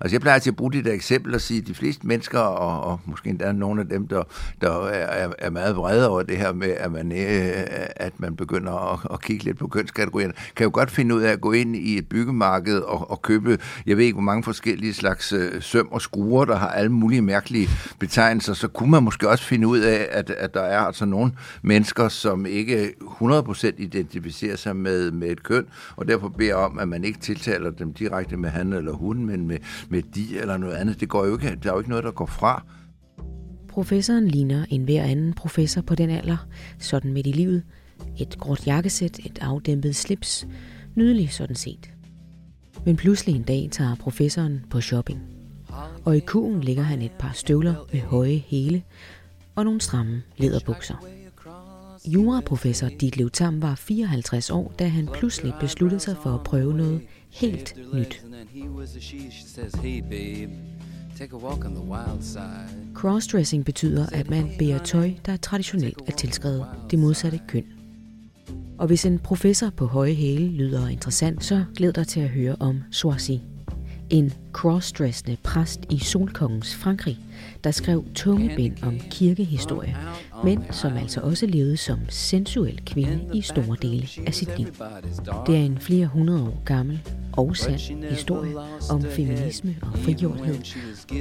Altså jeg plejer til at bruge det der eksempel og sige, at de fleste mennesker, og, og måske endda nogle af dem, der, der er, er meget vrede over det her med, at man, øh, at man begynder at, at kigge lidt på kønskategorierne, kan jo godt finde ud af at gå ind i et byggemarked og, og købe, jeg ved ikke hvor mange forskellige slags øh, søm og skruer, der har alle mulige mærkelige betegnelser, så kunne man måske også finde ud af, at, at der er altså nogle mennesker, som ikke 100% identificerer sig med, med et køn, og derfor beder om, at man ikke tiltaler dem direkte med han eller hun, men med, med eller noget andet. Det går jo ikke, der er jo ikke noget, der går fra. Professoren ligner en hver anden professor på den alder, sådan midt i livet. Et gråt jakkesæt, et afdæmpet slips. Nydelig sådan set. Men pludselig en dag tager professoren på shopping. Og i kugen ligger han et par støvler med høje hæle og nogle stramme læderbukser. Juraprofessor Ditlev Tam var 54 år, da han pludselig besluttede sig for at prøve noget helt nyt. Crossdressing betyder, at man bærer tøj, der traditionelt er tilskrevet det modsatte køn. Og hvis en professor på høje hæle lyder interessant, så glæder dig til at høre om Swazi en crossdressende præst i Solkongens Frankrig, der skrev tunge bind om kirkehistorie, men som altså også levede som sensuel kvinde i store dele af sit liv. Det er en flere hundrede år gammel og sand historie om feminisme og frigjorthed,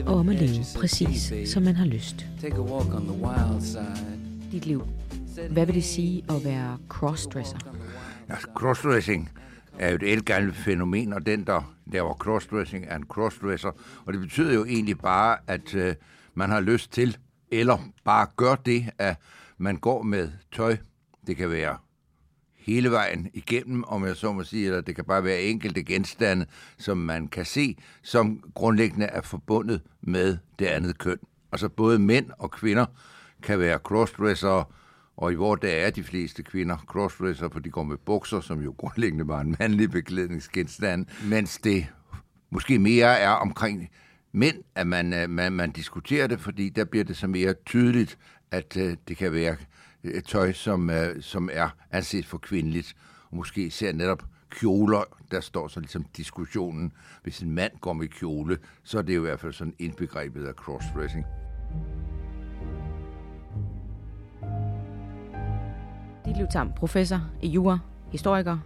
og om at leve præcis som man har lyst. Dit liv. Hvad vil det sige at være crossdresser? Ja, crossdressing er jo et elgammelt fænomen, og den, der laver crossdressing, er en crossdresser. Og det betyder jo egentlig bare, at øh, man har lyst til, eller bare gør det, at man går med tøj. Det kan være hele vejen igennem, om jeg så må sige, eller det kan bare være enkelte genstande, som man kan se, som grundlæggende er forbundet med det andet køn. Altså både mænd og kvinder kan være crossdressere, og i vores dage er de fleste kvinder crossdresser, for de går med bukser, som jo grundlæggende var en mandlig beklædningsgenstand, mens det måske mere er omkring mænd, at man, øh, man, man diskuterer det, fordi der bliver det så mere tydeligt, at uh, det kan være et tøj, som, uh, som er anset for kvindeligt, og måske især netop kjoler, der står så ligesom diskussionen. Hvis en mand går med kjole, så er det jo i hvert fald sådan indbegrebet af crossdressing. Ditlev Tam, professor i jura, historiker.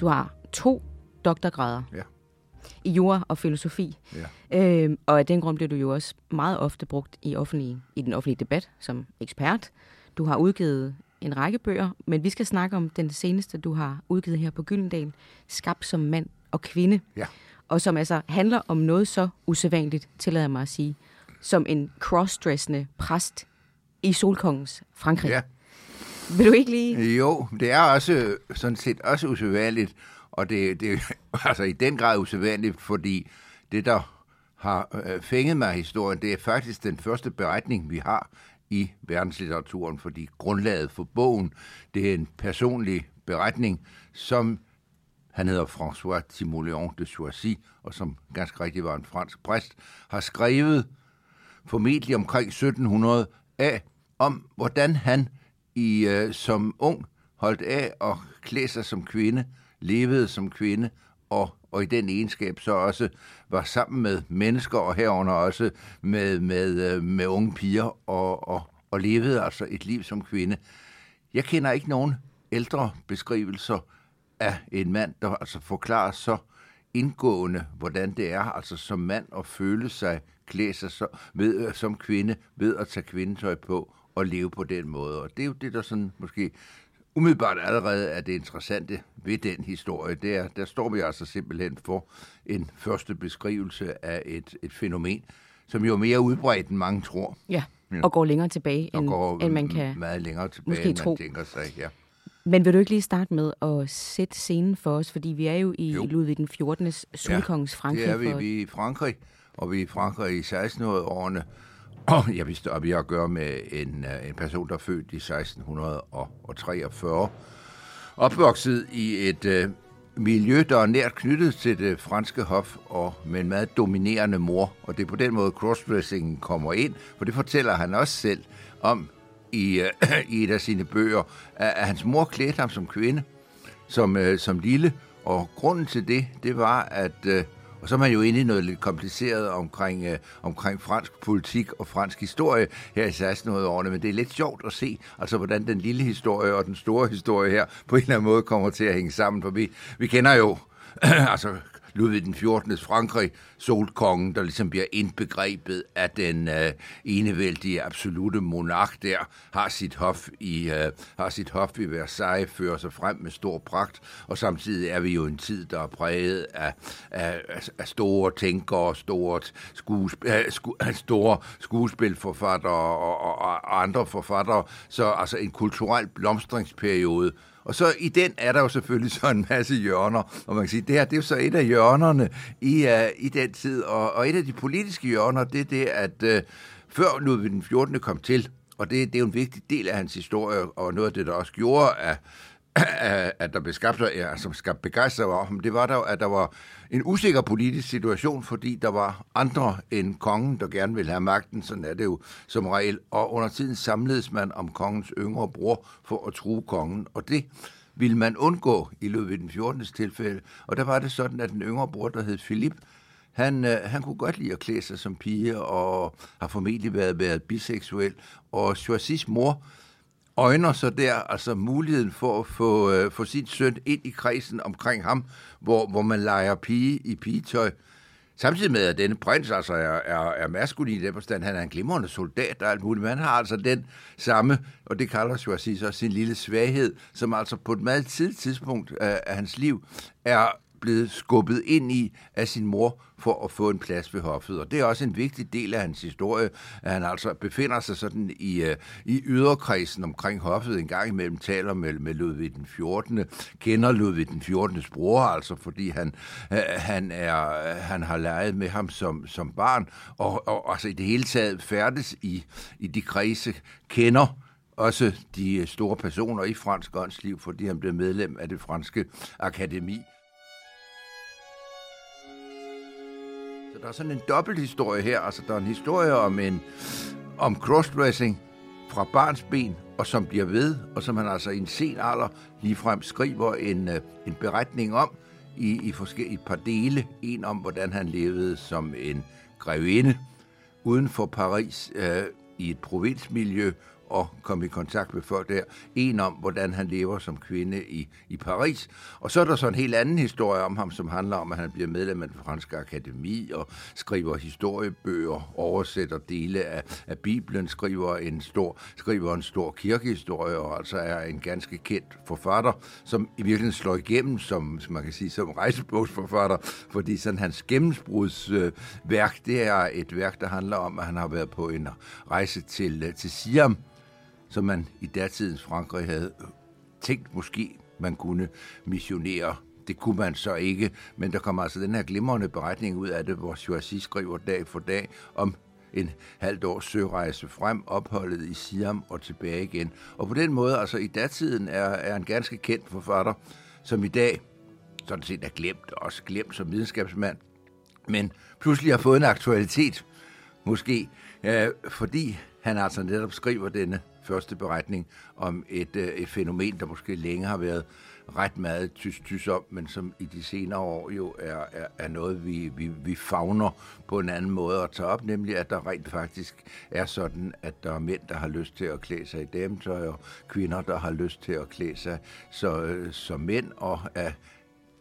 Du har to doktorgrader Ja. i jura og filosofi. Ja. Øhm, og af den grund bliver du jo også meget ofte brugt i, offentlige, i den offentlige debat som ekspert. Du har udgivet en række bøger, men vi skal snakke om den seneste, du har udgivet her på Gyldendal, Skab som mand og kvinde. Ja. Og som altså handler om noget så usædvanligt, tillader jeg mig at sige, som en crossdressende præst i Solkongens Frankrig. Ja. Vil du ikke lige... Jo, det er også øh, sådan set også usædvanligt, og det, det er altså i den grad usædvanligt, fordi det, der har øh, fænget mig i historien, det er faktisk den første beretning, vi har i verdenslitteraturen, fordi grundlaget for bogen, det er en personlig beretning, som han hedder François Timoleon de Choisy, og som ganske rigtigt var en fransk præst, har skrevet formentlig omkring 1700 af, om hvordan han i øh, som ung holdt af at klæde sig som kvinde, levede som kvinde, og, og i den egenskab så også var sammen med mennesker, og herunder også med, med, øh, med unge piger, og, og, og levede altså et liv som kvinde. Jeg kender ikke nogen ældre beskrivelser af en mand, der altså forklarer så indgående, hvordan det er altså som mand at føle sig, klæde sig så, ved, øh, som kvinde, ved at tage kvindetøj på og leve på den måde. Og det er jo det, der sådan måske umiddelbart allerede er det interessante ved den historie. Det er, der står vi altså simpelthen for en første beskrivelse af et, et fænomen, som jo er mere udbredt, end mange tror. Ja, og går længere tilbage, end, går end man kan. meget længere tilbage, måske end tro. man tænker sig. Ja. Men vil du ikke lige starte med at sætte scenen for os? Fordi vi er jo i Jo. Ludvig den 14. Solkongens Frankrig. Det er vi, for, vi er i Frankrig, og vi er i Frankrig i 1600-årene. Og oh, jeg vidste, at vi har at gøre med en, øh, en person, der er født i 1643. Opvokset i et øh, miljø, der er nært knyttet til det franske hof, og med en meget dominerende mor. Og det er på den måde, crossdressingen kommer ind, for det fortæller han også selv om i, øh, i et af sine bøger, at, at hans mor klædte ham som kvinde, som, øh, som lille, og grunden til det, det var, at øh, og så er man jo inde i noget lidt kompliceret omkring, øh, omkring fransk politik og fransk historie her i 1600-årene, men det er lidt sjovt at se, altså hvordan den lille historie og den store historie her på en eller anden måde kommer til at hænge sammen, for vi, vi kender jo altså Ludvig den 14. Frankrig, solkongen, der ligesom bliver indbegrebet af den øh, enevældige absolute monark der, har sit hof i, øh, har sit hof i Versailles, fører sig frem med stor pragt, og samtidig er vi jo en tid, der er præget af, af, af store tænkere, store, skuesp, øh, sku, store skuespilforfattere og, og, og andre forfattere, så altså en kulturel blomstringsperiode, og så i den er der jo selvfølgelig så en masse hjørner, og man kan sige, det her det er jo så et af hjørnerne i, uh, i den tid, og, og et af de politiske hjørner, det er det, at uh, før Ludvig den 14. kom til, og det, det er jo en vigtig del af hans historie, og noget af det, der også gjorde, at at der blev skabt, som altså skabte begejstring over ham, det var der, at der var en usikker politisk situation, fordi der var andre end kongen, der gerne ville have magten, sådan er det jo som regel, og under tiden samledes man om kongens yngre bror for at true kongen, og det ville man undgå i løbet af den 14. tilfælde, og der var det sådan, at den yngre bror, der hed Philip, han, øh, han kunne godt lide at klæde sig som pige, og har formentlig været, været biseksuel, og Choisis mor, øjner så der altså muligheden for at få, øh, få sin søn ind i kredsen omkring ham, hvor, hvor man leger pige i pigetøj. Samtidig med, at denne prins altså er, er, er maskulin i den forstand, han er en glimrende soldat og alt muligt, men han har altså den samme, og det kalder jo at sige så, sin lille svaghed, som altså på et meget tidligt tidspunkt af, af hans liv er blevet skubbet ind i af sin mor for at få en plads ved hoffet. Og det er også en vigtig del af hans historie, at han altså befinder sig sådan i, øh, i yderkredsen omkring hoffet en gang imellem, taler med, med Ludvig den 14., kender Ludvig den 14. bror, altså fordi han, øh, han, er, han har leget med ham som, som barn, og, og altså i det hele taget færdes i, i de kredse, kender også de store personer i fransk åndsliv, fordi han blev medlem af det franske akademi. Der er sådan en dobbelt historie her. Altså, der er en historie om en om crossdressing fra barns ben, og som bliver ved, og som han altså i en sen alder ligefrem skriver en, øh, en beretning om i, i forskellige par dele. En om, hvordan han levede som en grevinde uden for Paris øh, i et provinsmiljø, og komme i kontakt med folk der. En om, hvordan han lever som kvinde i, i Paris. Og så er der så en helt anden historie om ham, som handler om, at han bliver medlem af den franske akademi og skriver historiebøger, oversætter dele af, af Bibelen, skriver en stor, skriver en stor kirkehistorie og altså er en ganske kendt forfatter, som i virkeligheden slår igennem som, som man kan sige, som rejsebogsforfatter, fordi sådan hans gennembrudsværk, øh, det er et værk, der handler om, at han har været på en rejse til, til Siam, som man i datidens Frankrig havde tænkt måske, man kunne missionere. Det kunne man så ikke, men der kommer altså den her glimrende beretning ud af det, hvor Choisy skriver dag for dag om en halvt års sørejse frem, opholdet i Siam og tilbage igen. Og på den måde, altså i datiden, er, er en ganske kendt forfatter, som i dag sådan set er glemt, også glemt som videnskabsmand, men pludselig har fået en aktualitet, måske, øh, fordi han altså netop skriver denne første beretning om et, øh, et fænomen, der måske længe har været ret meget tysk-tysk om, men som i de senere år jo er, er, er noget, vi, vi, vi fagner på en anden måde at tage op, nemlig at der rent faktisk er sådan, at der er mænd, der har lyst til at klæde sig i dametøj, og kvinder, der har lyst til at klæde sig så, øh, som mænd, og at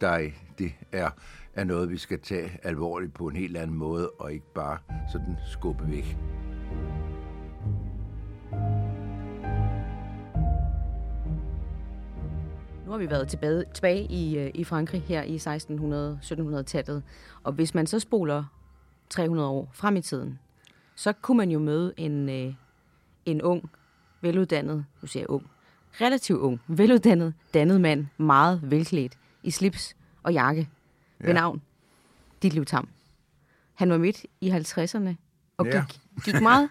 der, det er, er noget, vi skal tage alvorligt på en helt anden måde, og ikke bare sådan skubbe væk. Nu har vi været tilbage, tilbage i, øh, i Frankrig her i 1600-1700-tallet, og hvis man så spoler 300 år frem i tiden, så kunne man jo møde en, øh, en ung, veluddannet, nu siger jeg ung, relativt ung, veluddannet, dannet mand, meget velklædt, i slips og jakke, ja. ved navn Ditlev Tam. Han var midt i 50'erne og ja. gik, gik meget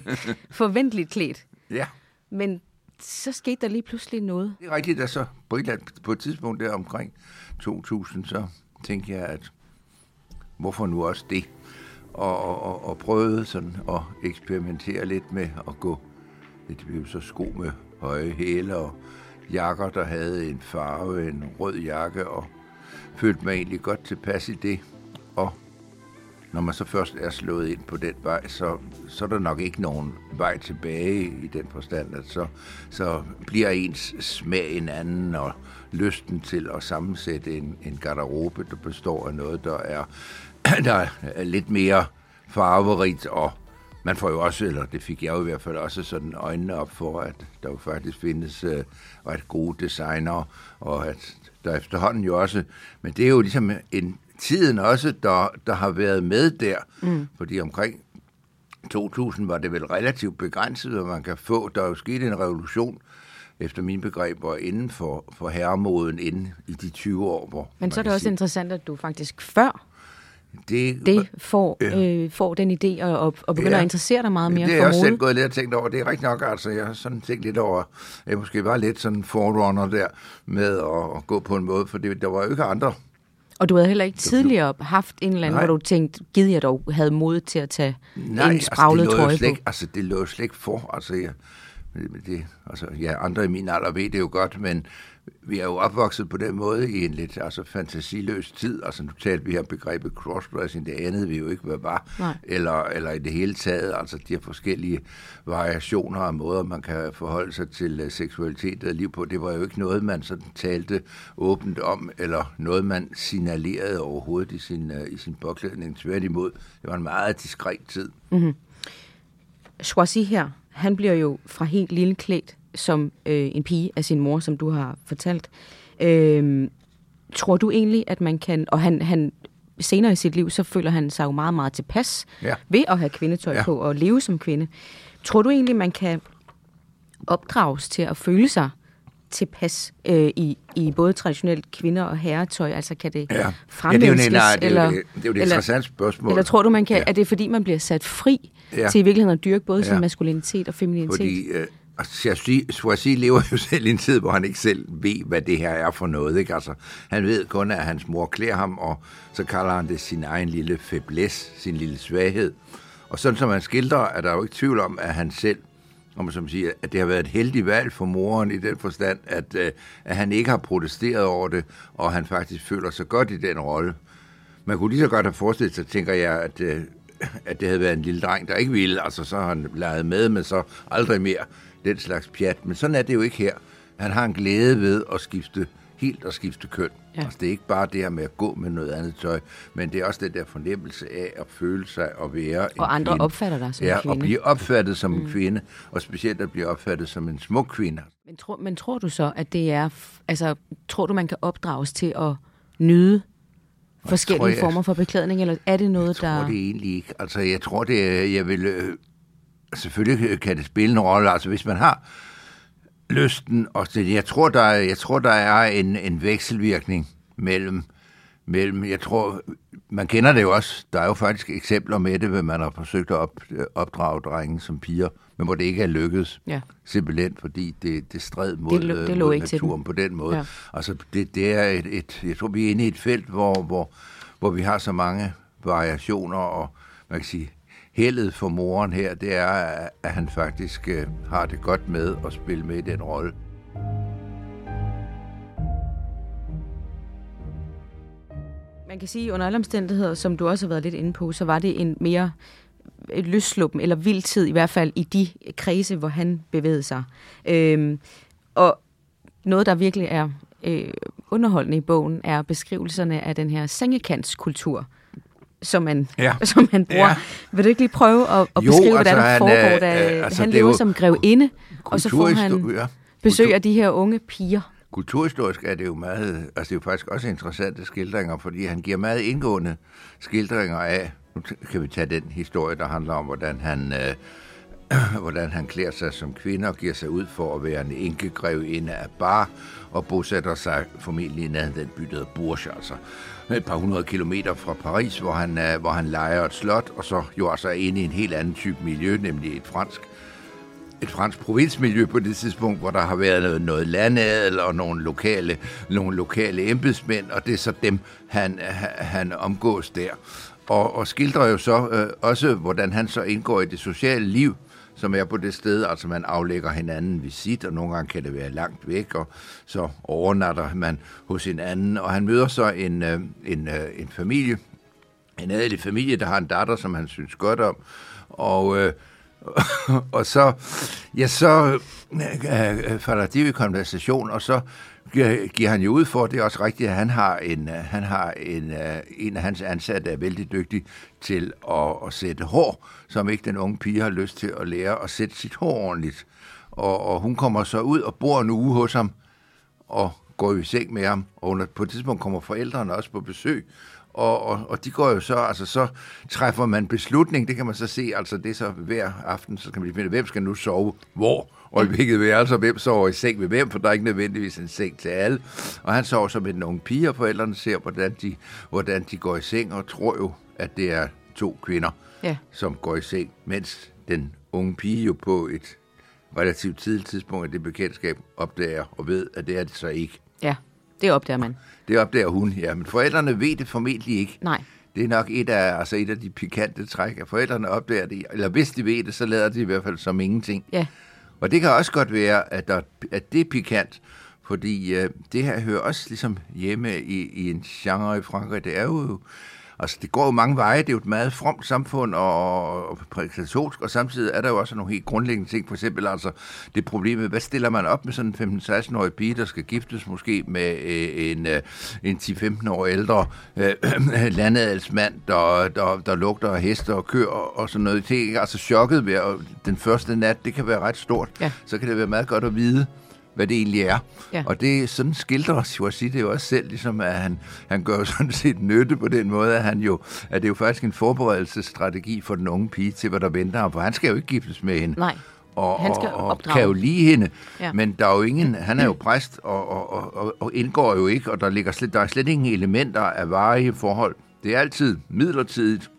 forventeligt klædt. Ja. Men så skete der lige pludselig noget. Det er rigtigt, at så på et, på et tidspunkt der omkring 2000, så tænkte jeg, at hvorfor nu også det? Og, og, og, og prøvede sådan at eksperimentere lidt med at gå, det blev så sko med høje hæle og jakker, der havde en farve, en rød jakke, og følte mig egentlig godt tilpas i det. og når man så først er slået ind på den vej, så, så er der nok ikke nogen vej tilbage i den forstand, at så, så bliver ens smag en anden, og lysten til at sammensætte en, en garderobe, der består af noget, der er, der er lidt mere farverigt, og man får jo også, eller det fik jeg jo i hvert fald også sådan øjnene op for, at der jo faktisk findes øh, ret gode designer, og at der efterhånden jo også, men det er jo ligesom en tiden også, der, der har været med der, mm. fordi omkring 2000 var det vel relativt begrænset, hvad man kan få. Der er jo sket en revolution, efter mine begreber, inden for, for herremoden inden i de 20 år. Hvor Men så er det også sige, interessant, at du faktisk før det, det får, ja. øh, får den idé og, og begynder ja. at interessere dig meget mere for mode. Det er jeg også selv gået lidt og tænkt over. Det er rigtig nok, altså jeg har sådan tænkt lidt over, jeg måske var lidt sådan forerunner der med at, at gå på en måde, for det, der var jo ikke andre og du havde heller ikke tidligere haft en eller anden, Nej. hvor du tænkte, gider jeg dog havde mod til at tage Nej, en spraglet altså, trøje slet, på? Altså, det lå slet ikke for. Altså, jeg, det, altså, ja, andre i min alder ved det jo godt, men vi er jo opvokset på den måde i en lidt altså, fantasiløs tid. Altså nu talte vi her begrebet crossdressing, det anede vi jo ikke, hvad var. Eller, eller i det hele taget, altså de her forskellige variationer af måder, man kan forholde sig til uh, seksualitet og liv på. Det var jo ikke noget, man sådan talte åbent om, eller noget, man signalerede overhovedet i sin, uh, i sin påklædning. Tværtimod, det var en meget diskret tid. Mm-hmm. Schwazi her, han bliver jo fra helt lille klædt som øh, en pige af sin mor, som du har fortalt. Øh, tror du egentlig, at man kan... Og han, han senere i sit liv, så føler han sig jo meget, meget tilpas ja. ved at have kvindetøj ja. på og leve som kvinde. Tror du egentlig, man kan opdrages til at føle sig tilpas øh, i, i både traditionelt kvinder- og herretøj? Altså kan det ja. fremmenskes? Ja, det er jo, nej, det jo, det er jo et interessant spørgsmål. Eller tror du, man kan, ja. er det fordi, man bliver sat fri ja. til i virkeligheden at dyrke både ja. sin maskulinitet og femininitet? Fordi øh, Swazi lever jo selv i en tid, hvor han ikke selv ved, hvad det her er for noget. Ikke? Altså, han ved kun, at hans mor klæder ham, og så kalder han det sin egen lille faiblesse, sin lille svaghed. Og sådan som han skildrer, er der jo ikke tvivl om, at han selv, om som siger, at det har været et heldigt valg for moren i den forstand, at, øh, at han ikke har protesteret over det, og han faktisk føler sig godt i den rolle. Man kunne lige så godt have forestillet sig, tænker jeg, at, øh, at det havde været en lille dreng, der ikke ville, altså så har han leget med, men så aldrig mere den slags pjat. Men sådan er det jo ikke her. Han har en glæde ved at skifte helt at skifte køn. Ja. Altså, det er ikke bare det her med at gå med noget andet tøj, men det er også den der fornemmelse af at føle sig og være og en andre kvinde. opfatter dig som ja, en kvinde. og blive opfattet som mm. en kvinde, og specielt at blive opfattet som en smuk kvinde. Men, tro, men tror du så, at det er... Altså, tror du, man kan opdrages til at nyde forskellige tror, jeg, former for beklædning, eller er det noget, der... Jeg tror det egentlig ikke. Altså, jeg tror, det jeg vil... Øh, selvfølgelig kan det spille en rolle. Altså, hvis man har lysten, og det, jeg tror, der er, jeg tror, der er en, en vekselvirkning mellem, mellem, jeg tror, man kender det jo også, der er jo faktisk eksempler med det, hvor man har forsøgt at op, opdrage drenge som piger, men hvor det ikke er lykkedes. Ja. Simpelthen fordi det, det stred mod, det, det mod naturen på den måde. Ja. Altså, det, det er et, et, jeg tror, vi er inde i et felt, hvor, hvor, hvor vi har så mange variationer, og man kan sige, heldet for moren her, det er, at han faktisk øh, har det godt med at spille med i den rolle. Man kan sige, at under alle omstændigheder, som du også har været lidt inde på, så var det en mere øh, løsluppen eller vild tid, i hvert fald i de kredse, hvor han bevægede sig. Øhm, og noget, der virkelig er øh, underholdende i bogen, er beskrivelserne af den her sengekantskultur, som man, ja. som man bruger. Ja. Vil du ikke lige prøve at, at jo, beskrive, altså, hvordan det foregår, da øh, altså, han lever jo, som grevinde, og så får han ja. besøg af de her unge piger? Kulturhistorisk er det jo meget, altså det er jo faktisk også interessante skildringer, fordi han giver meget indgående skildringer af, nu kan vi tage den historie, der handler om, hvordan han, øh, hvordan han klæder sig som kvinde og giver sig ud for at være en enkegrevinde af Bar, og bosætter sig formentlig i nærheden den by, der hedder Bourges, altså et par hundrede kilometer fra Paris, hvor han, uh, hvor han leger et slot, og så jo altså inde i en helt anden type miljø, nemlig et fransk et fransk provinsmiljø på det tidspunkt, hvor der har været noget, noget landadel og nogle lokale, nogle lokale embedsmænd, og det er så dem, han, han omgås der. Og, og skildrer jo så øh, også, hvordan han så indgår i det sociale liv, som er på det sted, altså man aflægger hinanden visit, og nogle gange kan det være langt væk, og så overnatter man hos hinanden, og han møder så en, øh, en, øh, en familie, en adelig familie, der har en datter, som han synes godt om. Og, øh, og så, ja, så øh, øh falder de i konversation, og så giver han jo ud for, det er også rigtigt, at han har en, øh, han har en, øh, en af hans ansatte er vældig dygtig til at, at sætte hår, som ikke den unge pige har lyst til at lære at sætte sit hår ordentligt. Og, og hun kommer så ud og bor en uge hos ham, og går i seng med ham, og under, på et tidspunkt kommer forældrene også på besøg, og, og, og de går jo så, altså så træffer man beslutning, det kan man så se, altså det er så hver aften, så kan man finde, hvem skal nu sove hvor, og i hvilket værelse, hvem sover i seng med hvem, for der er ikke nødvendigvis en seng til alle. Og han sover så med den unge pige, og forældrene ser, hvordan de, hvordan de går i seng, og tror jo, at det er to kvinder, ja. som går i seng, mens den unge pige jo på et relativt tidligt tidspunkt af det bekendtskab opdager og ved, at det er det så ikke. Ja, det opdager man. Det opdager hun, ja. Men forældrene ved det formentlig ikke. Nej. Det er nok et af, altså et af de pikante træk, at forældrene opdager det. Eller hvis de ved det, så lader de i hvert fald som ingenting. Ja. Og det kan også godt være, at, der, at det er pikant, fordi øh, det her hører også ligesom hjemme i, i en genre i Frankrig. Det er jo Altså, det går jo mange veje. Det er jo et meget fromt samfund og, og katolsk, og samtidig er der jo også nogle helt grundlæggende ting. For eksempel altså det problem med, hvad stiller man op med sådan en 15-16-årig pige, der skal giftes måske med øh, en, øh, en 10-15 år ældre øh, landadelsmand, der, der, der lugter af heste og køer og, og sådan noget. Det er altså chokket ved den første nat. Det kan være ret stort. Ja. Så kan det være meget godt at vide, hvad det egentlig er. Ja. Og det sådan skildrer sige det jo også selv, ligesom at han, han gør sådan set nytte på den måde, at, han jo, at det er jo faktisk en forberedelsesstrategi for den unge pige til, hvad der venter ham, for han skal jo ikke giftes med hende. Nej. Og, han skal og, og kan jo lide hende, ja. men der er jo ingen, han er jo præst og, og, og, og indgår jo ikke, og der, ligger slet, der er slet ingen elementer af varige forhold. Det er altid midlertidigt,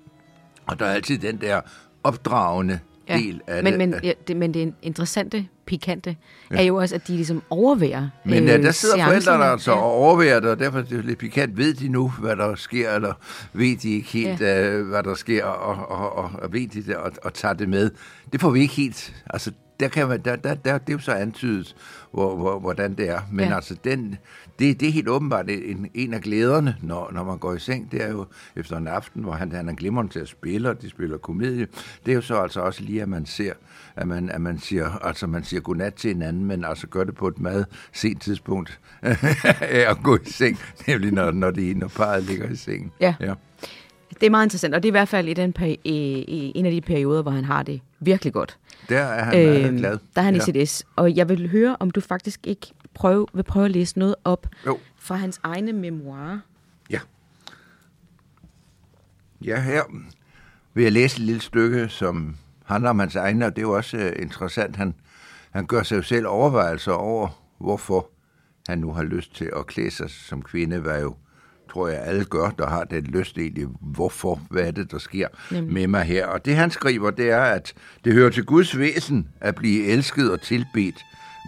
og der er altid den der opdragende ja. del af men, det. Men, ja, det. Men det interessante, pikante, ja. er jo også, at de ligesom overværer Men øh, der sidder forældrene altså ja. og overværer det, og derfor er det lidt pikant. Ved de nu, hvad der sker, eller ved de ikke helt, ja. øh, hvad der sker, og, og, og, og ved de det, og, og tager det med? Det får vi ikke helt. Altså, der kan man, der, der, der, det er jo så antydet, hvor, hvor, hvordan det er. Men ja. altså, den, det, det er helt åbenbart en, en af glæderne, når, når man går i seng. Det er jo efter en aften, hvor han, han er glimrende til at spille, og de spiller komedie. Det er jo så altså også lige, at man ser, at man, at man siger, altså man siger godnat til hinanden, men altså gør det på et meget sent tidspunkt at gå i seng, nemlig når, når, det, når parret ligger i sengen. Ja. ja. Det er meget interessant, og det er i hvert fald i, den peri- i, i en af de perioder, hvor han har det virkelig godt. Der er han øh, glad. Der er han ja. i sit S. Og jeg vil høre, om du faktisk ikke prøve, vil prøve at læse noget op jo. fra hans egne memoirer. Ja. Ja, her vil jeg læse et lille stykke, som handler om hans egne, og det er jo også uh, interessant. Han, han gør sig jo selv overvejelser over, hvorfor han nu har lyst til at klæde sig som kvinde, hvad jo tror jeg, alle gør, der har den lyst egentlig, hvorfor, hvad er det, der sker Jamen. med mig her. Og det han skriver, det er, at det hører til Guds væsen at blive elsket og tilbedt.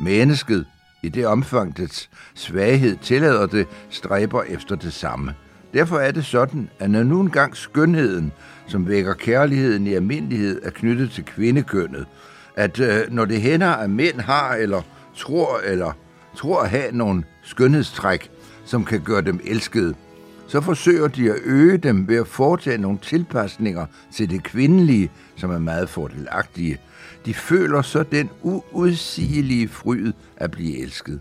Mennesket, i det omfang dets svaghed tillader det, stræber efter det samme. Derfor er det sådan, at når nu engang skønheden, som vækker kærligheden i almindelighed, er knyttet til kvindekønnet, at øh, når det hænder, at mænd har eller tror eller tror at have nogle skønhedstræk, som kan gøre dem elskede, så forsøger de at øge dem ved at foretage nogle tilpasninger til det kvindelige, som er meget fordelagtige. De føler så den uudsigelige fryd at blive elsket.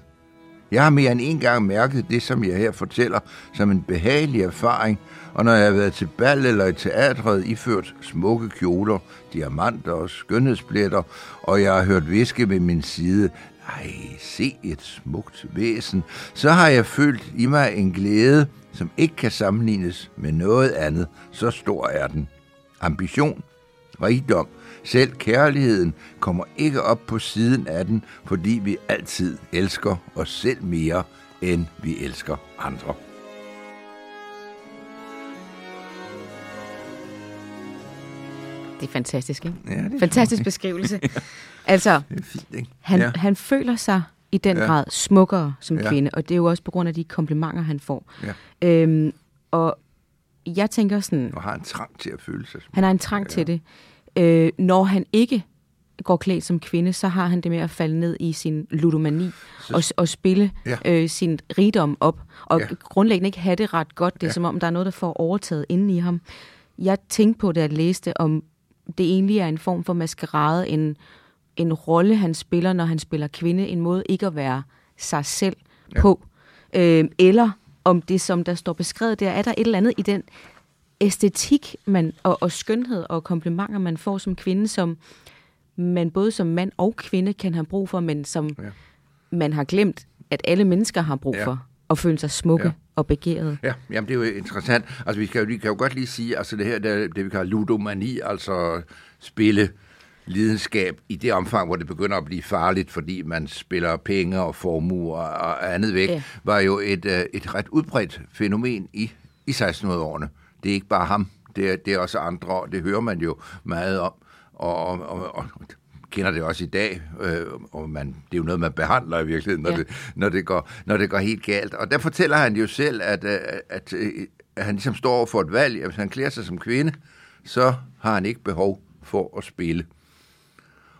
Jeg har mere end en gang mærket det, som jeg her fortæller, som en behagelig erfaring, og når jeg har været til bal eller i teatret iført smukke kjoler, diamanter og skønhedspletter, og jeg har hørt viske ved min side, ej, se et smukt væsen, så har jeg følt i mig en glæde, som ikke kan sammenlignes med noget andet. Så stor er den. Ambition, rigdom, selv kærligheden kommer ikke op på siden af den, fordi vi altid elsker os selv mere, end vi elsker andre. Det er fantastisk, ikke? Ja, det fantastisk beskrivelse. altså, det er fint, ikke? Han, ja. han føler sig i den ja. grad smukkere som ja. kvinde, og det er jo også på grund af de komplimenter, han får. Ja. Øhm, og jeg tænker sådan... Og har en trang til at føle sig Han har en trang ja. til det. Øh, når han ikke går klædt som kvinde, så har han det med at falde ned i sin ludomani så... og, og spille ja. øh, sin rigdom op, og ja. grundlæggende ikke have det ret godt. Det er ja. som om, der er noget, der får overtaget inden i ham. jeg tænkte på, da jeg læste, om det egentlig er en form for maskerade, en, en rolle, han spiller, når han spiller kvinde, en måde ikke at være sig selv ja. på. Øh, eller om det, som der står beskrevet der, er der et eller andet i den æstetik man, og, og skønhed og komplimenter, man får som kvinde, som man både som mand og kvinde kan have brug for, men som ja. man har glemt, at alle mennesker har brug ja. for at føle sig smukke ja. og begærede. Ja, jamen det er jo interessant. Altså vi kan jo, vi kan jo godt lige sige, altså det her, det, det vi kalder ludomani, altså spille lidenskab i det omfang, hvor det begynder at blive farligt, fordi man spiller penge og formuer og andet væk, ja. var jo et, øh, et ret udbredt fænomen i, i 1600-årene. Det er ikke bare ham, det er, det er også andre, og det hører man jo meget om. Og, og, og, og kender det også i dag, øh, og man, det er jo noget, man behandler i virkeligheden, når, ja. det, når, det går, når det går helt galt. Og der fortæller han jo selv, at, at, øh, at, at han ligesom står over for et valg, at hvis han klæder sig som kvinde, så har han ikke behov for at spille.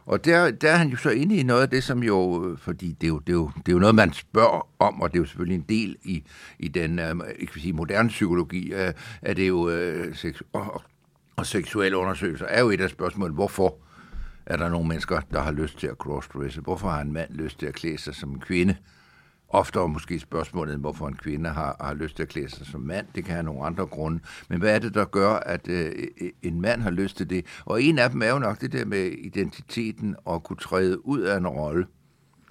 Og der, der er han jo så inde i noget af det, som jo, øh, fordi det er jo, det er jo, det er jo noget, man spørger om, og det er jo selvfølgelig en del i, i den øh, ikke sige, moderne psykologi, øh, at det jo, øh, sex, og, og seksuelle undersøgelser er jo et af spørgsmålene, hvorfor er der nogle mennesker, der har lyst til at crossdresse? Hvorfor har en mand lyst til at klæde sig som en kvinde? Oftere måske spørgsmålet, hvorfor en kvinde har, har lyst til at klæde sig som mand. Det kan have nogle andre grunde. Men hvad er det, der gør, at øh, øh, en mand har lyst til det? Og en af dem er jo nok det der med identiteten og kunne træde ud af en rolle.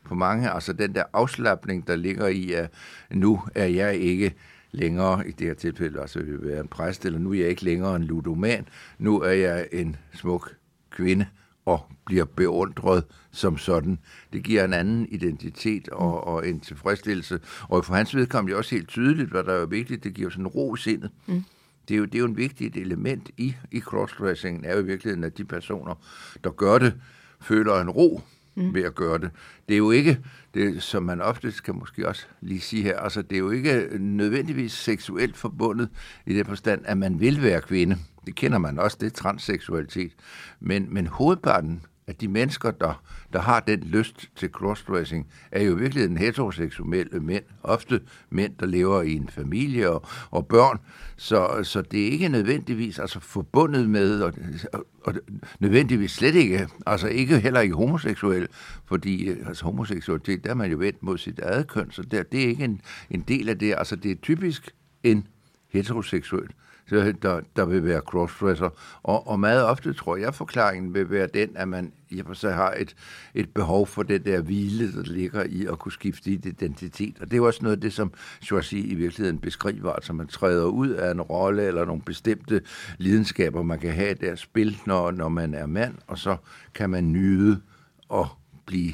For mange, altså den der afslappning, der ligger i, at nu er jeg ikke længere, i det her tilfælde altså vil være en præst, eller nu er jeg ikke længere en ludoman, nu er jeg en smuk kvinde, og bliver beundret som sådan. Det giver en anden identitet og, mm. og en tilfredsstillelse. Og for hans vedkommende også helt tydeligt, hvad der er vigtigt, det giver sådan ro i sindet. Mm. Det er, jo, det er jo en vigtigt element i, i crossdressingen, er jo i virkeligheden, at de personer, der gør det, føler en ro mm. ved at gøre det. Det er jo ikke, det, som man ofte kan måske også lige sige her, altså det er jo ikke nødvendigvis seksuelt forbundet i det forstand, at man vil være kvinde. Det kender man også, det er transseksualitet. Men, men hovedparten at de mennesker, der, der har den lyst til crossdressing, er jo virkelig den heteroseksuelle mænd. Ofte mænd, der lever i en familie og, og børn. Så, så det er ikke nødvendigvis altså, forbundet med, og, og, og nødvendigvis slet ikke, altså ikke heller ikke homoseksuel, fordi altså, homoseksualitet, der er man jo vendt mod sit eget køn, så der, det er ikke en, en del af det. Altså det er typisk en heteroseksuel der, der vil være crossdresser. Og, og meget ofte tror jeg, forklaringen vil være den, at man i for sig har et, et behov for det der hvile, der ligger i at kunne skifte identitet. Og det er også noget af det, som Schwarzi i virkeligheden beskriver, altså man træder ud af en rolle eller nogle bestemte lidenskaber, man kan have der spil, når, når man er mand, og så kan man nyde og blive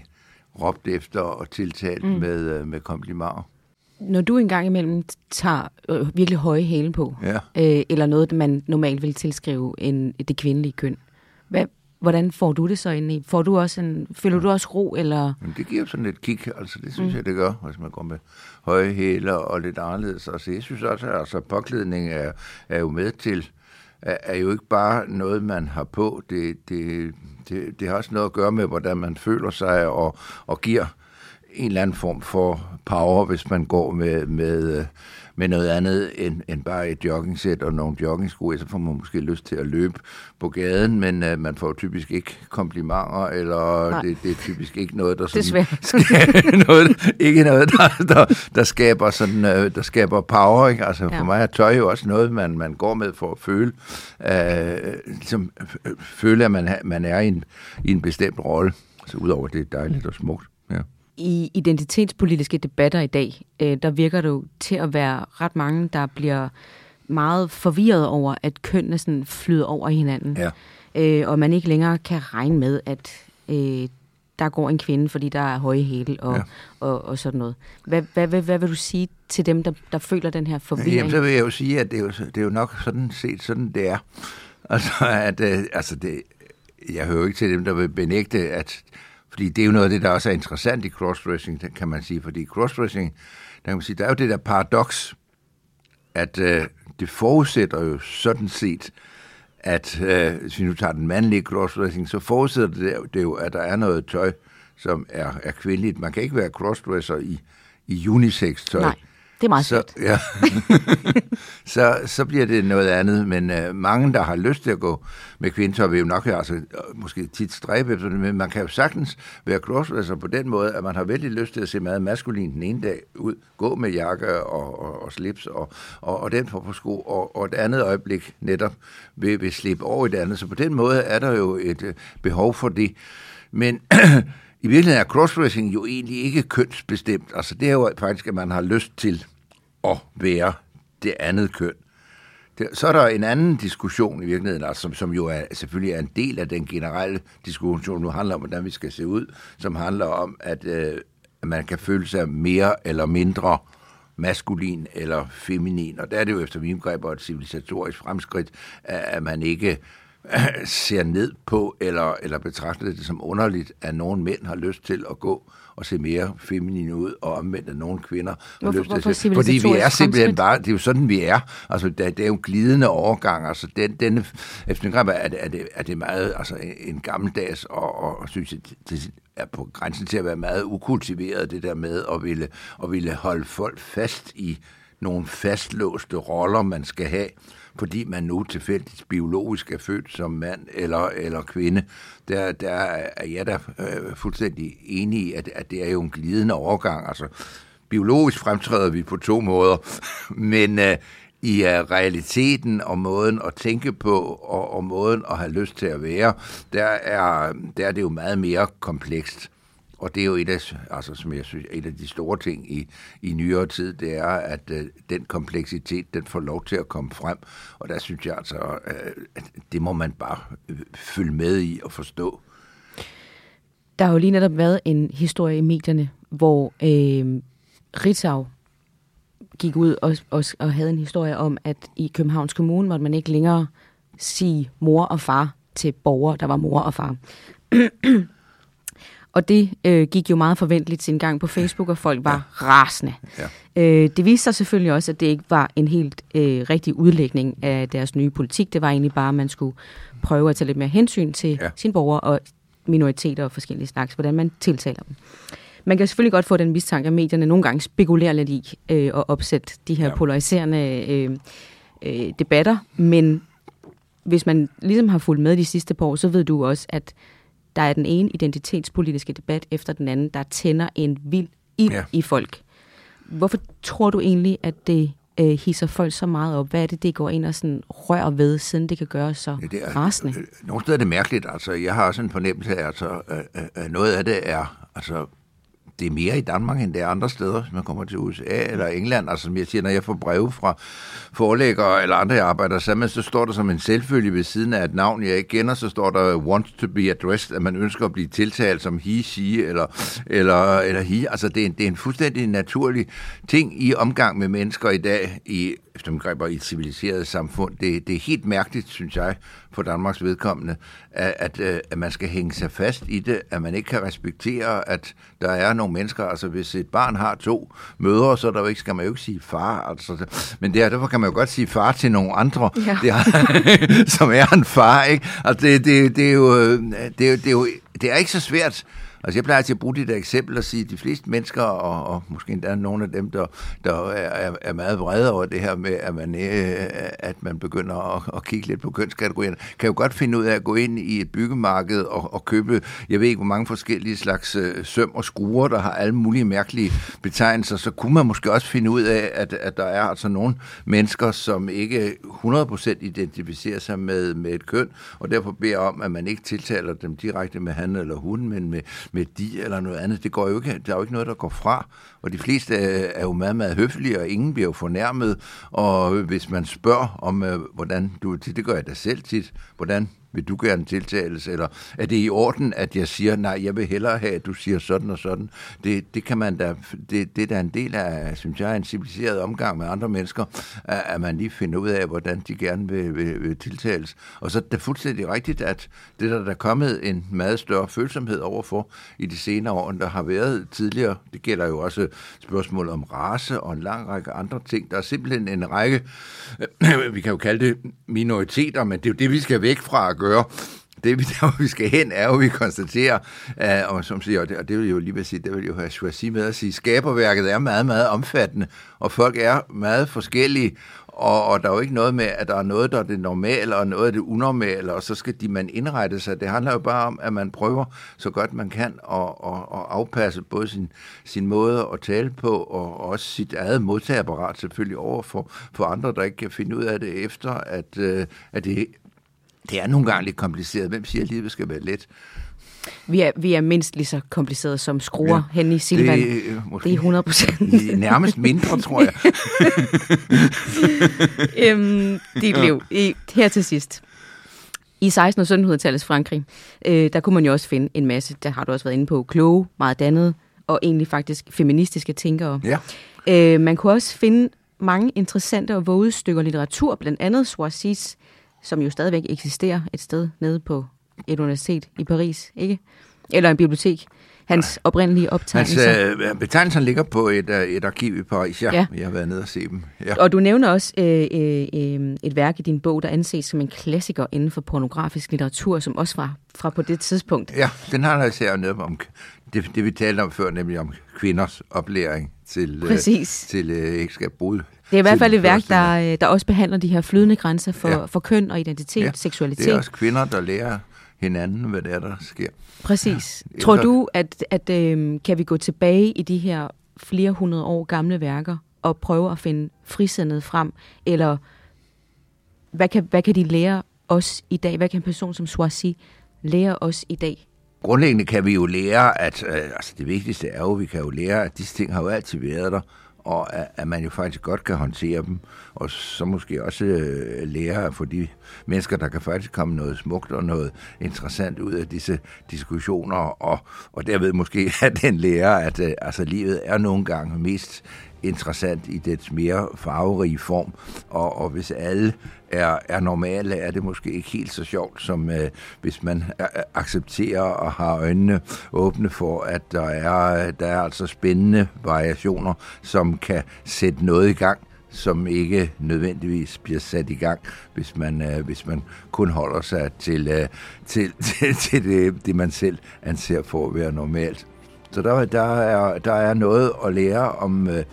råbt efter og tiltalt mm. med, øh, med komplimenter når du engang imellem tager øh, virkelig høje hæle på, ja. øh, eller noget, man normalt vil tilskrive en, det kvindelige køn, hvad, hvordan får du det så ind i? Får du også en, føler du også ro, eller? Men det giver sådan et kick, altså det synes mm. jeg, det gør, hvis man går med høje hæle og lidt anderledes. Altså jeg synes også, at altså, påklædning er, er jo med til, er, er jo ikke bare noget, man har på, det, det, det, det har også noget at gøre med, hvordan man føler sig og, og giver en eller anden form for power, hvis man går med, med, med noget andet end, end bare et joggingsæt og nogle joggingsko, så får man måske lyst til at løbe på gaden, men uh, man får typisk ikke komplimenter, eller det, det er typisk ikke noget, der sådan, skal, noget, ikke noget, der, der, der, skaber sådan, uh, der skaber power. Ikke? Altså ja. for mig er tøj jo også noget, man, man går med for at føle, uh, ligesom, føle at man, man er i en, i en bestemt rolle. Så udover det er dejligt og smukt. Ja i identitetspolitiske debatter i dag, øh, der virker det jo til at være ret mange, der bliver meget forvirret over, at kønnene sådan flyder over hinanden. Ja. Øh, og man ikke længere kan regne med, at øh, der går en kvinde, fordi der er høje hæle og, ja. og, og sådan noget. Hvad, hvad, hvad, hvad vil du sige til dem, der, der føler den her forvirring? Jamen, så vil jeg jo sige, at det er jo, det er jo nok sådan set sådan, det er. Altså, at, øh, altså det, jeg hører jo ikke til dem, der vil benægte, at fordi det er jo noget af det, der også er interessant i crossdressing, kan man sige. Fordi crossdressing, der kan man sige, der er jo det der paradoks, at øh, det forudsætter jo sådan set, at øh, hvis vi nu tager den mandlige crossdressing, så forudsætter det, det jo, at der er noget tøj, som er, er kvindeligt. Man kan ikke være crossdresser i, i unisex-tøj. Nej, det er meget så, ja. så, så bliver det noget andet, men uh, mange, der har lyst til at gå med kvindtøj, vil jo nok altså, måske tit stræbe efter det, men man kan jo sagtens være crossdresser på den måde, at man har vældig lyst til at se meget maskulin den ene dag ud, gå med jakke og, og, og slips og, og, og den for sko, og, og et andet øjeblik netop vil, vil slippe over i det andet. Så på den måde er der jo et uh, behov for det. Men i virkeligheden er crossdressing jo egentlig ikke kønsbestemt. Altså det er jo faktisk, at man har lyst til at være det andet køn. Så er der en anden diskussion i virkeligheden, altså, som, som jo er, selvfølgelig er en del af den generelle diskussion, nu handler om, hvordan vi skal se ud, som handler om, at, øh, at man kan føle sig mere eller mindre maskulin eller feminin. Og der er det jo efter min greb et civilisatorisk fremskridt, at man ikke ser ned på eller, eller betragter det som underligt, at nogle mænd har lyst til at gå og se mere feminin ud, og omvendt at nogle kvinder har lyst til at se. Fordi vi er simpelthen bare, det er jo sådan, vi er. Altså, det, det er jo glidende overgang. Altså, den, den, efter en er det, er, det, er det meget altså, en gammeldags, og, og, og synes jeg, det er på grænsen til at være meget ukultiveret, det der med at ville, at ville holde folk fast i nogle fastlåste roller, man skal have fordi man nu tilfældigt biologisk er født som mand eller, eller kvinde, der, der er jeg da øh, fuldstændig enig i, at, at det er jo en glidende overgang. Altså, biologisk fremtræder vi på to måder, men øh, i uh, realiteten og måden at tænke på og, og måden at have lyst til at være, der er, der er det jo meget mere komplekst. Og det er jo et af, altså, som jeg synes, et af de store ting i, i nyere tid, det er, at øh, den kompleksitet, den får lov til at komme frem. Og der synes jeg altså, øh, at det må man bare øh, følge med i og forstå. Der har jo lige netop været en historie i medierne, hvor øh, Ritzau gik ud og, og, og havde en historie om, at i Københavns Kommune måtte man ikke længere sige mor og far til borgere, der var mor og far. Og det øh, gik jo meget forventeligt sin gang på Facebook, og folk var ja. rasende. Ja. Øh, det viste sig selvfølgelig også, at det ikke var en helt øh, rigtig udlægning af deres nye politik. Det var egentlig bare, at man skulle prøve at tage lidt mere hensyn til ja. sine borgere og minoriteter og forskellige slags, hvordan man tiltaler dem. Man kan selvfølgelig godt få den mistanke, at medierne nogle gange spekulerer lidt i øh, at opsætte de her ja. polariserende øh, øh, debatter, men hvis man ligesom har fulgt med de sidste par år, så ved du også, at der er den ene identitetspolitiske debat efter den anden, der tænder en vild ild ja. i folk. Hvorfor tror du egentlig, at det øh, hisser folk så meget op? Hvad er det, det går ind og sådan rører ved, siden det kan gøre så ja, det er, rasende? Øh, nogle steder er det mærkeligt. Altså, jeg har også en fornemmelse af, altså, at noget af det er altså, det er mere i Danmark, end det er andre steder, hvis man kommer til USA eller England. Altså, som jeg siger, når jeg får breve fra forelæggere eller andre, jeg arbejder sammen så står der som en selvfølge ved siden af et navn, jeg ikke kender, så står der wants to be addressed, at man ønsker at blive tiltalt som he, she eller, eller, eller he. Altså, det er, en, det er en fuldstændig naturlig ting i omgang med mennesker i dag, i eftermiddagsbegreber i et civiliseret samfund. Det, det er helt mærkeligt, synes jeg, for Danmarks vedkommende, at, at, øh, at man skal hænge sig fast i det, at man ikke kan respektere, at der er nogle mennesker, altså hvis et barn har to mødre, så der jo ikke, skal man jo ikke sige far, altså, men der, derfor kan man jo godt sige far til nogle andre, ja. der, som er en far, ikke? Altså det, det, det, er jo, øh, det, er, det, er jo, det er ikke så svært Altså jeg plejer til at bruge det der eksempel og sige, at de fleste mennesker, og, og måske endda nogle af dem, der, der er, er meget vrede over det her med, at man, øh, at man begynder at, at kigge lidt på kønskategorierne, kan jo godt finde ud af at gå ind i et byggemarked og, og købe, jeg ved ikke hvor mange forskellige slags øh, søm og skruer, der har alle mulige mærkelige betegnelser, så kunne man måske også finde ud af, at, at der er altså nogle mennesker, som ikke 100% identificerer sig med, med et køn, og derfor beder om, at man ikke tiltaler dem direkte med han eller hun, men med, med de eller noget andet. Det går jo ikke, der er jo ikke noget, der går fra. Og de fleste øh, er jo meget, meget høflige, og ingen bliver jo fornærmet. Og hvis man spørger om, øh, hvordan du, det gør jeg da selv tit, hvordan vil du gerne tiltales, eller er det i orden, at jeg siger, nej, jeg vil hellere have, at du siger sådan og sådan. Det, det kan man da, det, det er da en del af, synes jeg, en civiliseret omgang med andre mennesker, at, at man lige finder ud af, hvordan de gerne vil, vil, vil tiltales. Og så er det fuldstændig rigtigt, at det der, der er kommet en meget større følsomhed overfor i de senere år, end der har været tidligere. Det gælder jo også spørgsmål om race og en lang række andre ting. Der er simpelthen en række, vi kan jo kalde det minoriteter, men det er jo det, vi skal væk fra at gøre, det vi, der, vi skal hen, er jo, at vi konstaterer, uh, og som siger, og det, og det vil jo lige vil sige, det vil jo have Schwarzi med at sige, skaberværket er meget, meget omfattende, og folk er meget forskellige, og, og der er jo ikke noget med, at der er noget, der er det normale, og noget er det unormale, og så skal de man indrette sig. Det handler jo bare om, at man prøver så godt man kan at, at, at afpasse både sin, sin måde at tale på, og også sit eget modtagerapparat selvfølgelig over for, for andre, der ikke kan finde ud af det efter, at, øh, at det, det er nogle gange lidt kompliceret. Hvem siger, at livet skal være let? Vi er, vi er mindst lige så kompliceret som skruer ja, hen i Silvan. Det, øh, måske, det er 100 procent. Nærmest mindre, tror jeg. øhm, dit liv. I, her til sidst. I 1600- og 1700-tallets Frankrig, øh, der kunne man jo også finde en masse, der har du også været inde på, kloge, meget dannede, og egentlig faktisk feministiske tænkere. Ja. Øh, man kunne også finde mange interessante og våde stykker litteratur, blandt andet Soisis, som jo stadigvæk eksisterer et sted nede på et universitet i Paris, ikke? Eller en bibliotek. Hans oprindelige optegnelser. Hans øh, betegnelser ligger på et, øh, et arkiv i Paris, ja. ja. Jeg har været nede og se dem. Ja. Og du nævner også øh, øh, et værk i din bog, der anses som en klassiker inden for pornografisk litteratur, som også var fra på det tidspunkt. Ja, den har især noget om det, det, vi talte om før, nemlig om kvinders oplæring til, øh, Præcis. til øh, ægteskabbrud. Det er i hvert fald et værk, der, øh, der også behandler de her flydende grænser for, ja. for køn og identitet, ja. seksualitet. Det er også kvinder, der lærer hinanden, hvad det er, der sker. Præcis. Ja. Tror du, at, at øh, kan vi gå tilbage i de her flere hundrede år gamle værker og prøve at finde frisindet frem, eller hvad kan, hvad kan de lære os i dag? Hvad kan en person som Swazi lære os i dag? Grundlæggende kan vi jo lære, at øh, altså det vigtigste er jo, at vi kan jo lære, at disse ting har jo altid været der, og at, at man jo faktisk godt kan håndtere dem, og så måske også øh, lære for de mennesker, der kan faktisk komme noget smukt og noget interessant ud af disse diskussioner, og, og derved måske at den lærer, at øh, altså, livet er nogle gange mest interessant i dets mere farverige form, og, og hvis alle er, er normale, er det måske ikke helt så sjovt, som øh, hvis man øh, øh, accepterer og har øjnene åbne for, at der er, der er altså spændende variationer, som kan sætte noget i gang, som ikke nødvendigvis bliver sat i gang, hvis man, øh, hvis man kun holder sig til, øh, til, til, til det, det, man selv anser for at være normalt. Så der, der, er, der er noget at lære om, øh,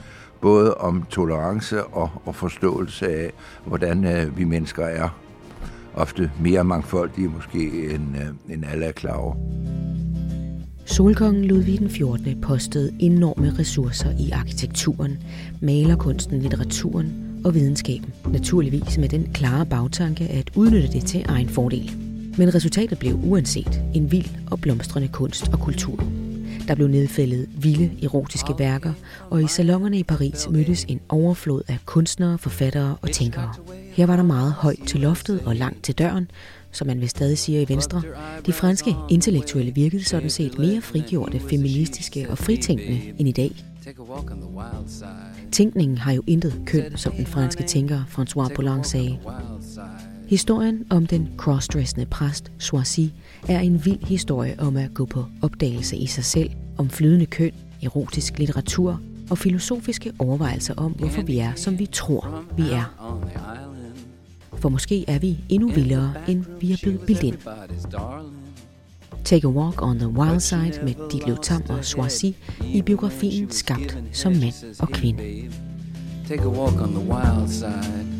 både om tolerance og, og forståelse af, hvordan øh, vi mennesker er ofte mere mangfoldige måske, end, øh, end alle er klar over. Solkongen Ludvig den 14. postede enorme ressourcer i arkitekturen, malerkunsten, litteraturen og videnskaben. Naturligvis med den klare bagtanke at udnytte det til egen fordel. Men resultatet blev uanset en vild og blomstrende kunst og kultur. Der blev nedfældet vilde erotiske værker, og i salongerne i Paris mødtes en overflod af kunstnere, forfattere og tænkere. Her var der meget højt til loftet og langt til døren, som man vil stadig siger i Venstre. De franske intellektuelle virkede sådan set mere frigjorte, feministiske og fritænkende end i dag. Tænkningen har jo intet køn, som den franske tænker François Poulenc sagde. Historien om den crossdressende præst Swazi er en vild historie om at gå på opdagelse i sig selv, om flydende køn, erotisk litteratur og filosofiske overvejelser om, hvorfor vi er, som vi tror, vi er. For måske er vi endnu vildere, end vi er blevet bildt ind. Take a Walk on the Wild Side med Ditlev Tam og Swazi i biografien Skabt som mand og kvinde. Take a walk on the wild side.